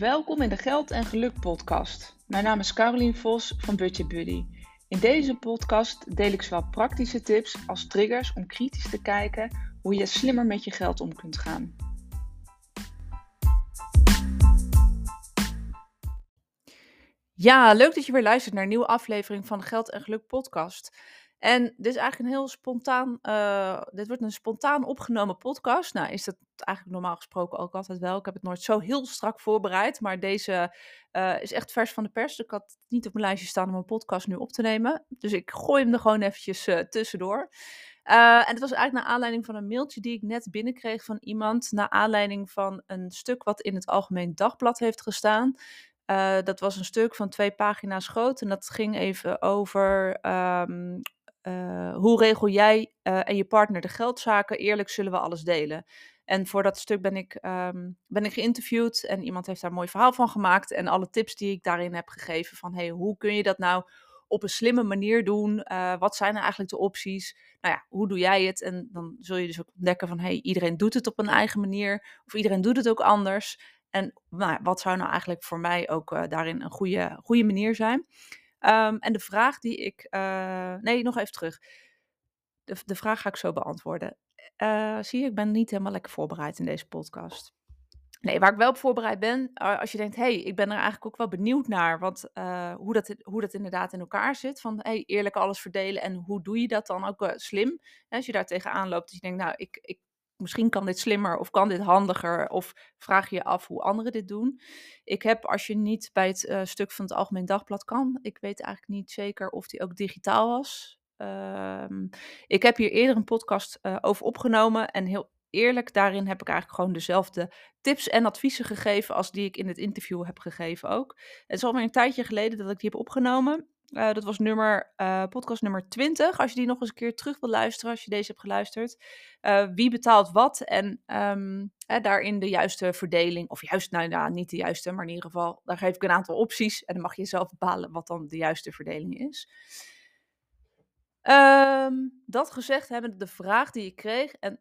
Welkom in de Geld en Geluk podcast. Mijn naam is Carolien Vos van Budget Buddy. In deze podcast deel ik zowel praktische tips als triggers om kritisch te kijken hoe je slimmer met je geld om kunt gaan. Ja, leuk dat je weer luistert naar een nieuwe aflevering van de Geld en Geluk podcast. En dit is eigenlijk een heel spontaan, uh, dit wordt een spontaan opgenomen podcast. Nou is dat eigenlijk normaal gesproken ook altijd wel. Ik heb het nooit zo heel strak voorbereid, maar deze uh, is echt vers van de pers. Ik had het niet op mijn lijstje staan om een podcast nu op te nemen. Dus ik gooi hem er gewoon eventjes uh, tussendoor. en het was eigenlijk naar aanleiding van een mailtje die ik net binnenkreeg van iemand. Naar aanleiding van een stuk wat in het Algemeen Dagblad heeft gestaan. dat was een stuk van twee pagina's groot. En dat ging even over um, uh, hoe regel jij uh, en je partner de geldzaken? Eerlijk zullen we alles delen. En voor dat stuk ben ik, um, ben ik geïnterviewd en iemand heeft daar een mooi verhaal van gemaakt. En alle tips die ik daarin heb gegeven van hey, hoe kun je dat nou op een slimme manier doen? Uh, wat zijn er eigenlijk de opties? Nou ja, hoe doe jij het? En dan zul je dus ook ontdekken van hey, iedereen doet het op een eigen manier. Of iedereen doet het ook anders. En nou, wat zou nou eigenlijk voor mij ook daarin een goede, goede manier zijn? Um, en de vraag die ik. Uh, nee, nog even terug. De, de vraag ga ik zo beantwoorden. Uh, zie je, ik ben niet helemaal lekker voorbereid in deze podcast. Nee, waar ik wel op voorbereid ben, als je denkt, hé, hey, ik ben er eigenlijk ook wel benieuwd naar uh, hoe, dat, hoe dat inderdaad in elkaar zit. Van, hey, eerlijk alles verdelen en hoe doe je dat dan ook slim? Als je daar tegenaan loopt, dat je denkt, nou, ik, ik misschien kan dit slimmer of kan dit handiger of vraag je je af hoe anderen dit doen. Ik heb, als je niet bij het uh, stuk van het Algemeen Dagblad kan, ik weet eigenlijk niet zeker of die ook digitaal was. Um, ik heb hier eerder een podcast uh, over opgenomen en heel eerlijk, daarin heb ik eigenlijk gewoon dezelfde tips en adviezen gegeven als die ik in het interview heb gegeven ook. Het is alweer een tijdje geleden dat ik die heb opgenomen. Uh, dat was nummer, uh, podcast nummer 20. Als je die nog eens een keer terug wil luisteren, als je deze hebt geluisterd. Uh, wie betaalt wat en um, daarin de juiste verdeling. Of juist, nou ja, niet de juiste, maar in ieder geval, daar geef ik een aantal opties. En dan mag je zelf bepalen wat dan de juiste verdeling is. Um, dat gezegd hebben, de vraag die ik kreeg, en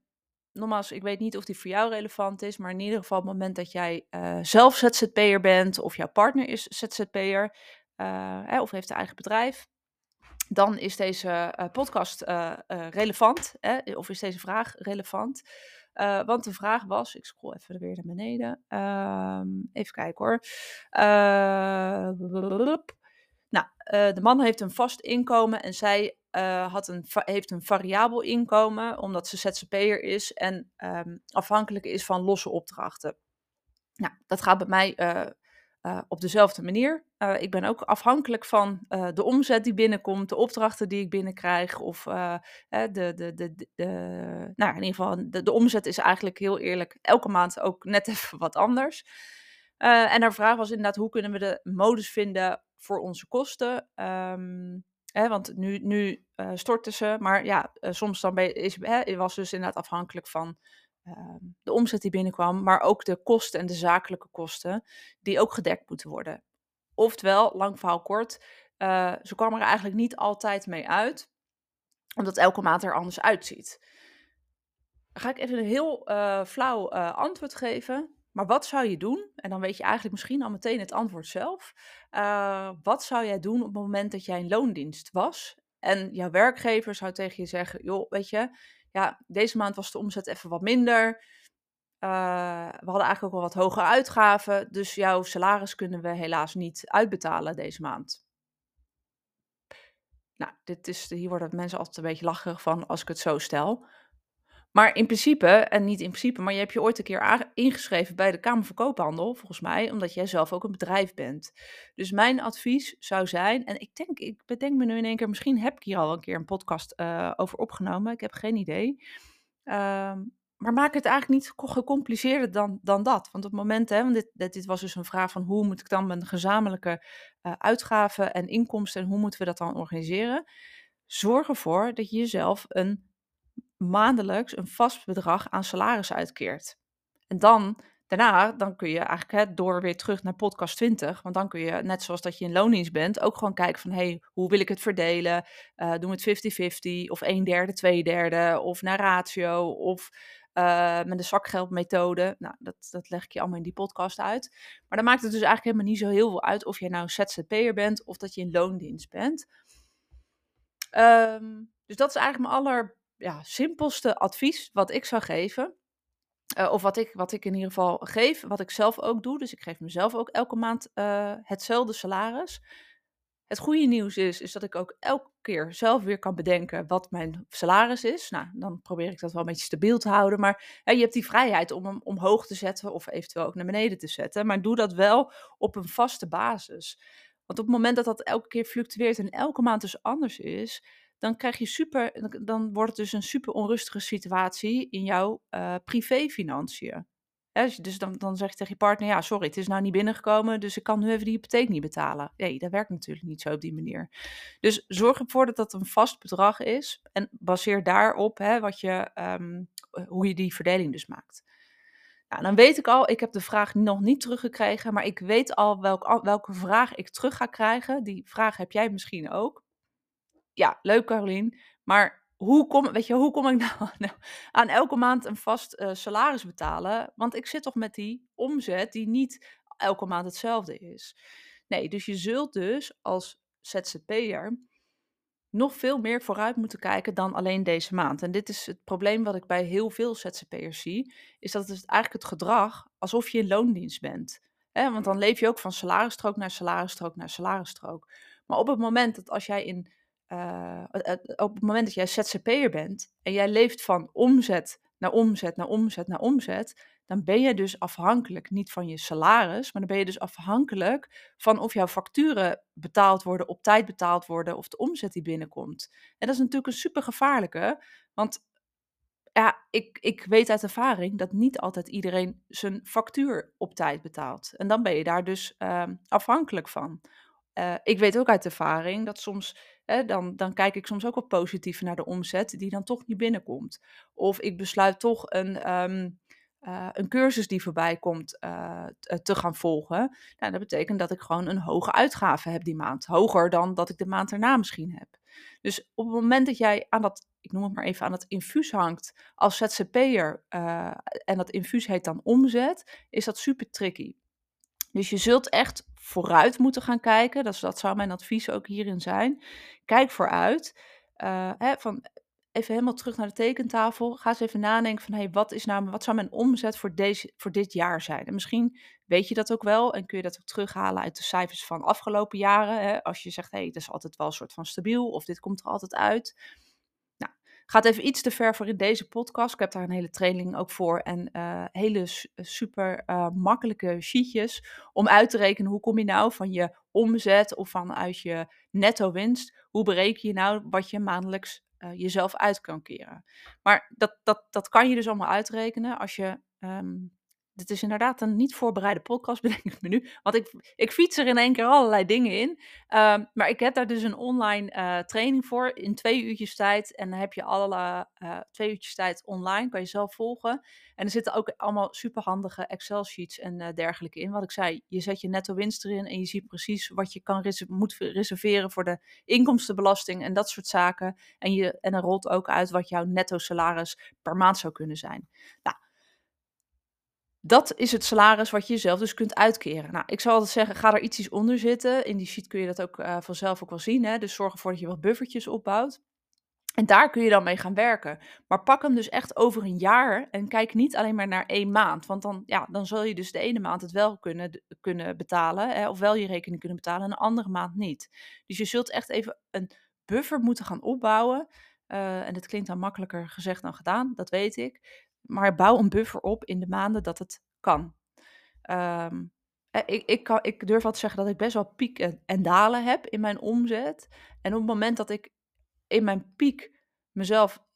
nogmaals, ik weet niet of die voor jou relevant is, maar in ieder geval op het moment dat jij zelf ZZP'er bent of jouw partner is ZZP'er, uh, of heeft een eigen bedrijf, dan is deze uh, podcast uh, relevant. Hè? Of is deze vraag relevant? want de vraag was, ik scroll even weer naar beneden. Ehm, even kijken hoor. nou, de man heeft een vast inkomen en zij had een, heeft een variabel inkomen, omdat ze ZZP'er is en um, afhankelijk is van losse opdrachten. Nou, dat gaat bij mij uh, op dezelfde manier. Uh, ik ben ook afhankelijk van uh, de omzet die binnenkomt, de opdrachten die ik binnenkrijg. Of de, de, de, de, nou, in ieder geval, de, de omzet is eigenlijk heel eerlijk elke maand ook net even wat anders. en haar vraag was inderdaad, hoe kunnen we de modus vinden voor onze kosten? Um, hè, want nu, nu storten ze, maar ja, soms dan is, hè, was dus inderdaad afhankelijk van Ehm, de omzet die binnenkwam, maar ook de kosten en de zakelijke kosten die ook gedekt moeten worden. Oftewel, lang verhaal kort, uh, ze kwam er eigenlijk niet altijd mee uit, omdat elke maand er anders uitziet. Ga ik even een heel uh, flauw uh, antwoord geven. Maar wat zou je doen? En dan weet je eigenlijk misschien al meteen het antwoord zelf. wat zou jij doen op het moment dat jij in loondienst was? En jouw werkgever zou tegen je zeggen: joh, weet je, ja, deze maand was de omzet even wat minder. Uh, we hadden eigenlijk ook wel wat hogere uitgaven. Dus jouw salaris kunnen we helaas niet uitbetalen deze maand. Nou, dit is, hier worden mensen altijd een beetje lacherig van als ik het zo stel. Maar in principe, en niet in principe, maar je hebt je ooit een keer ingeschreven bij de Kamer van Koophandel, volgens mij, omdat jij zelf ook een bedrijf bent. Dus mijn advies zou zijn, en ik denk, ik bedenk me nu in één keer, misschien heb ik hier al een keer een podcast uh, over opgenomen, ik heb geen idee. Uh, maar maak het eigenlijk niet gecompliceerder dan, dan dat. Want op het moment, hè, want dit, dit, was dus een vraag van hoe moet ik dan mijn gezamenlijke uh, uitgaven en inkomsten en hoe moeten we dat dan organiseren? Zorg ervoor dat je jezelf een maandelijks een vast bedrag aan salaris uitkeert. En dan, daarna, dan kun je eigenlijk door weer terug naar podcast 20, want dan kun je, net zoals dat je in loondienst bent, ook gewoon kijken van, hey, hoe wil ik het verdelen? Uh, doen we het 50-50 of 1 derde, 2 derde, of naar ratio, of uh, met de zakgeldmethode. Nou, dat, dat leg ik je allemaal in die podcast uit. Maar dan maakt het dus eigenlijk helemaal niet zo heel veel uit of je nou ZZP'er bent of dat je in loondienst bent. Um, dus dat is eigenlijk mijn aller ja, simpelste advies wat ik zou geven. Uh, of wat ik, wat ik in ieder geval geef, wat ik zelf ook doe. Dus ik geef mezelf ook elke maand uh, hetzelfde salaris. Het goede nieuws is, is dat ik ook elke keer zelf weer kan bedenken wat mijn salaris is. Nou, dan probeer ik dat wel een beetje stabiel te houden. Maar je hebt die vrijheid om hem omhoog te zetten of eventueel ook naar beneden te zetten. Maar doe dat wel op een vaste basis. Want op het moment dat dat elke keer fluctueert en elke maand dus anders is, dan krijg je super, dan wordt het dus een super onrustige situatie in jouw uh, privéfinanciën. Dus, dus dan, dan zeg je tegen je partner, ja, sorry, het is nou niet binnengekomen, dus ik kan nu even die hypotheek niet betalen. Nee, dat werkt natuurlijk niet zo op die manier. Dus zorg ervoor dat dat een vast bedrag is en baseer daarop wat je, um, hoe je die verdeling dus maakt. Nou, dan weet ik al, ik heb de vraag nog niet teruggekregen, maar ik weet al welk, welke vraag ik terug ga krijgen. Die vraag heb jij misschien ook. Ja, leuk Carolien, maar hoe kom, weet je, hoe kom ik nou, aan elke maand een vast uh, salaris betalen? Want ik zit toch met die omzet die niet elke maand hetzelfde is. Nee, dus je zult dus als ZZP'er nog veel meer vooruit moeten kijken dan alleen deze maand. En dit is het probleem wat ik bij heel veel ZZP'ers zie, is dat het eigenlijk het gedrag alsof je in loondienst bent. Want dan leef je ook van salarisstrook naar salarisstrook naar salarisstrook. Maar op het moment dat als jij in uh, op het moment dat jij ZZP'er bent en jij leeft van omzet naar omzet naar omzet naar omzet, dan ben je dus afhankelijk niet van je salaris, maar dan ben je dus afhankelijk van of jouw facturen betaald worden, op tijd betaald worden of de omzet die binnenkomt. En dat is natuurlijk een super gevaarlijke, want ja, ik, ik weet uit ervaring dat niet altijd iedereen zijn factuur op tijd betaalt. En dan ben je daar dus uh, afhankelijk van. Uh, ik weet ook uit ervaring dat soms dan, dan kijk ik soms ook wat positiever naar de omzet die dan toch niet binnenkomt. Of ik besluit toch een, um, uh, een cursus die voorbij komt uh, te gaan volgen. Nou, dat betekent dat ik gewoon een hoge uitgave heb die maand. Hoger dan dat ik de maand erna misschien heb. Dus op het moment dat jij aan dat, ik noem het maar even, aan het infuus hangt als ZZP'er uh, en dat infuus heet dan omzet, is dat super tricky. Dus je zult echt vooruit moeten gaan kijken. Dat, dat zou mijn advies ook hierin zijn. Kijk vooruit. Uh, hè, van even helemaal terug naar de tekentafel. Ga eens even nadenken van hey, wat, is nou, wat zou mijn omzet voor, deze, voor dit jaar zijn? En misschien weet je dat ook wel en kun je dat ook terughalen uit de cijfers van afgelopen jaren. Hè? Als je zegt, hey, het is altijd wel een soort van stabiel of dit komt er altijd uit. Gaat even iets te ver voor in deze podcast. Ik heb daar een hele training ook voor. En uh, hele super uh, makkelijke sheetjes om uit te rekenen hoe kom je nou van je omzet of vanuit je netto winst. Hoe bereken je nou wat je maandelijks jezelf uit kan keren. Maar dat, dat, dat kan je dus allemaal uitrekenen als je um, dit is inderdaad een niet voorbereide podcast, bedenk ik me nu. Want ik, ik fiets er in één keer allerlei dingen in. Um, maar ik heb daar dus een online uh, training voor in twee uurtjes tijd. En dan heb je alle uh, twee uurtjes tijd online, kan je zelf volgen. En er zitten ook allemaal superhandige Excel-sheets en uh, dergelijke in. Wat ik zei, je zet je netto winst erin en je ziet precies wat je kan moet reserveren voor de inkomstenbelasting en dat soort zaken. En, je, en er rolt ook uit wat jouw netto salaris per maand zou kunnen zijn. Nou, dat is het salaris wat je jezelf dus kunt uitkeren. Nou, ik zou altijd zeggen, ga er iets onder zitten. In die sheet kun je dat ook uh, vanzelf ook wel zien. Hè? Dus zorg ervoor dat je wat buffertjes opbouwt. En daar kun je dan mee gaan werken. Maar pak hem dus echt over een jaar en kijk niet alleen maar naar één maand. Want dan, ja, dan zul je dus de ene maand het wel kunnen, kunnen betalen, hè, of wel je rekening kunnen betalen en de andere maand niet. Dus je zult echt even een buffer moeten gaan opbouwen. Uh, en dat klinkt dan makkelijker gezegd dan gedaan, dat weet ik maar bouw een buffer op in de maanden dat het kan. Um, ik, ik, kan, ik durf wel te zeggen dat ik best wel pieken en dalen heb in mijn omzet. En op het moment dat ik in mijn piek mezelf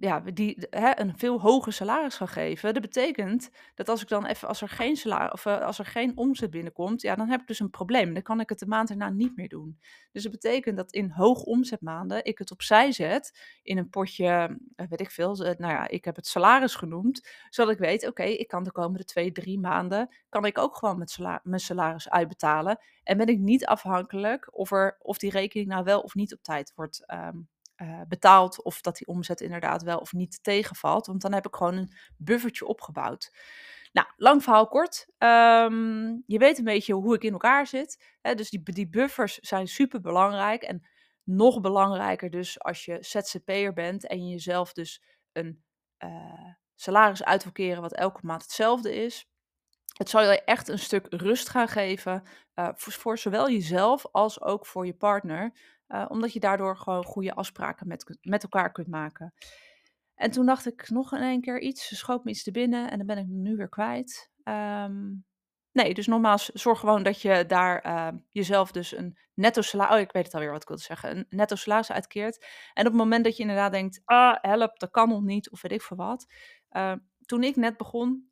ja, die hè, een veel hoger salaris gaan geven. Dat betekent dat als ik dan even, als er geen salaris of uh, als er geen omzet binnenkomt, ja, dan heb ik dus een probleem. Dan kan ik het de maand erna niet meer doen. Dus dat betekent dat in hoog omzetmaanden ik het opzij zet in een potje, uh, weet ik veel, uh, nou ja, ik heb het salaris genoemd, zodat ik weet, oké, ik kan de komende twee, drie maanden, kan ik ook gewoon met sala mijn salaris uitbetalen. En ben ik niet afhankelijk of, er, of die rekening nou wel of niet op tijd wordt um, uh, betaalt of dat die omzet inderdaad wel of niet tegenvalt. Want dan heb ik gewoon een buffertje opgebouwd. Nou, lang verhaal kort. Ehm, je weet een beetje hoe ik in elkaar zit. Hè? Dus die, die buffers zijn super belangrijk. En nog belangrijker dus als je ZZP'er bent en je jezelf dus een uh, salaris uit wat elke maand hetzelfde is. Het zal je echt een stuk rust gaan geven voor, voor, zowel jezelf als ook voor je partner. Uh, omdat je daardoor gewoon goede afspraken met, met elkaar kunt maken. En toen dacht ik nog in één keer iets, schoot me iets te binnen en dan ben ik nu weer kwijt. Um, nee, dus nogmaals, zorg gewoon dat je daar uh, jezelf dus een netto salaris, oh ik weet het alweer wat ik wilde zeggen, een netto salaris uitkeert. En op het moment dat je inderdaad denkt, ah help, dat kan nog niet of weet ik veel wat. Uh, toen ik net begon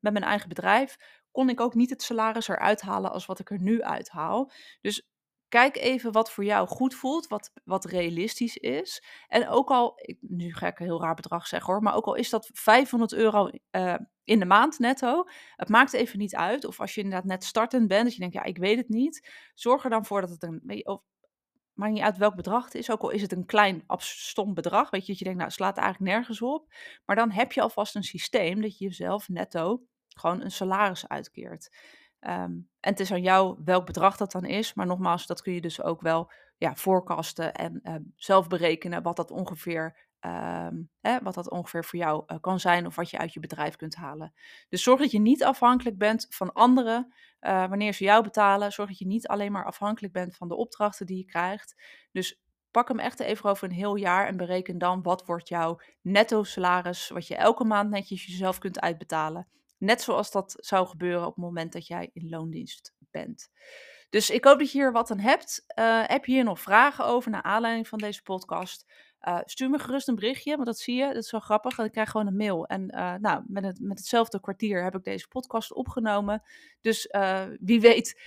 met mijn eigen bedrijf, kon ik ook niet het salaris eruit halen als wat ik er nu uithaal. Dus kijk even wat voor jou goed voelt, wat, wat realistisch is. En ook al, nu ga ik een heel raar bedrag zeggen hoor, maar ook al is dat 500 euro uh, in de maand netto, het maakt even niet uit. Of als je inderdaad net startend bent, dat je denkt, ja, ik weet het niet. Zorg er dan voor dat het een, of, maakt niet uit welk bedrag het is, ook al is het een klein, stom bedrag, weet je, dat je denkt, nou, het slaat eigenlijk nergens op. Maar dan heb je alvast een systeem dat je jezelf netto gewoon een salaris uitkeert. Um, en het is aan jou welk bedrag dat dan is. Maar nogmaals, dat kun je dus ook wel ja, voorkasten en uh, zelf berekenen wat dat ongeveer Um, hè, wat dat ongeveer voor jou uh, kan zijn of wat je uit je bedrijf kunt halen. Dus zorg dat je niet afhankelijk bent van anderen uh, wanneer ze jou betalen. Zorg dat je niet alleen maar afhankelijk bent van de opdrachten die je krijgt. Dus pak hem echt even over een heel jaar en bereken dan wat wordt jouw netto salaris, wat je elke maand netjes jezelf kunt uitbetalen. Net zoals dat zou gebeuren op het moment dat jij in loondienst bent. Dus ik hoop dat je hier wat aan hebt. Uh, heb je hier nog vragen over naar aanleiding van deze podcast? Uh, stuur me gerust een berichtje, want dat zie je. Dat is zo grappig. Ik krijg gewoon een mail. En uh, nou, met, het, met hetzelfde kwartier heb ik deze podcast opgenomen. Dus wie weet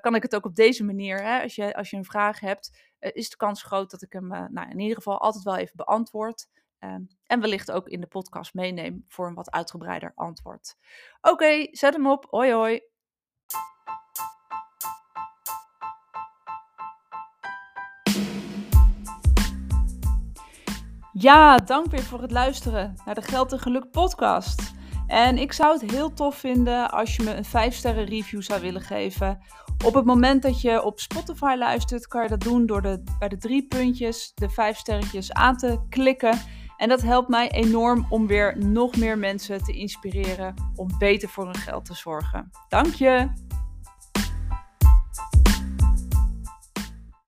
kan ik het ook op deze manier. Hè, als, je, als je een vraag hebt, is de kans groot dat ik hem nou, in ieder geval altijd wel even beantwoord. Um, en wellicht ook in de podcast meeneem voor een wat uitgebreider antwoord. Oké, zet hem op. Hoi hoi. Ja, dank weer voor het luisteren naar de Geld en Geluk podcast. En ik zou het heel tof vinden als je me een 5 sterren review zou willen geven. Op het moment dat je op Spotify luistert, kan je dat doen door de, bij de drie puntjes de 5 sterretjes aan te klikken. En dat helpt mij enorm om weer nog meer mensen te inspireren om beter voor hun geld te zorgen. Dank je!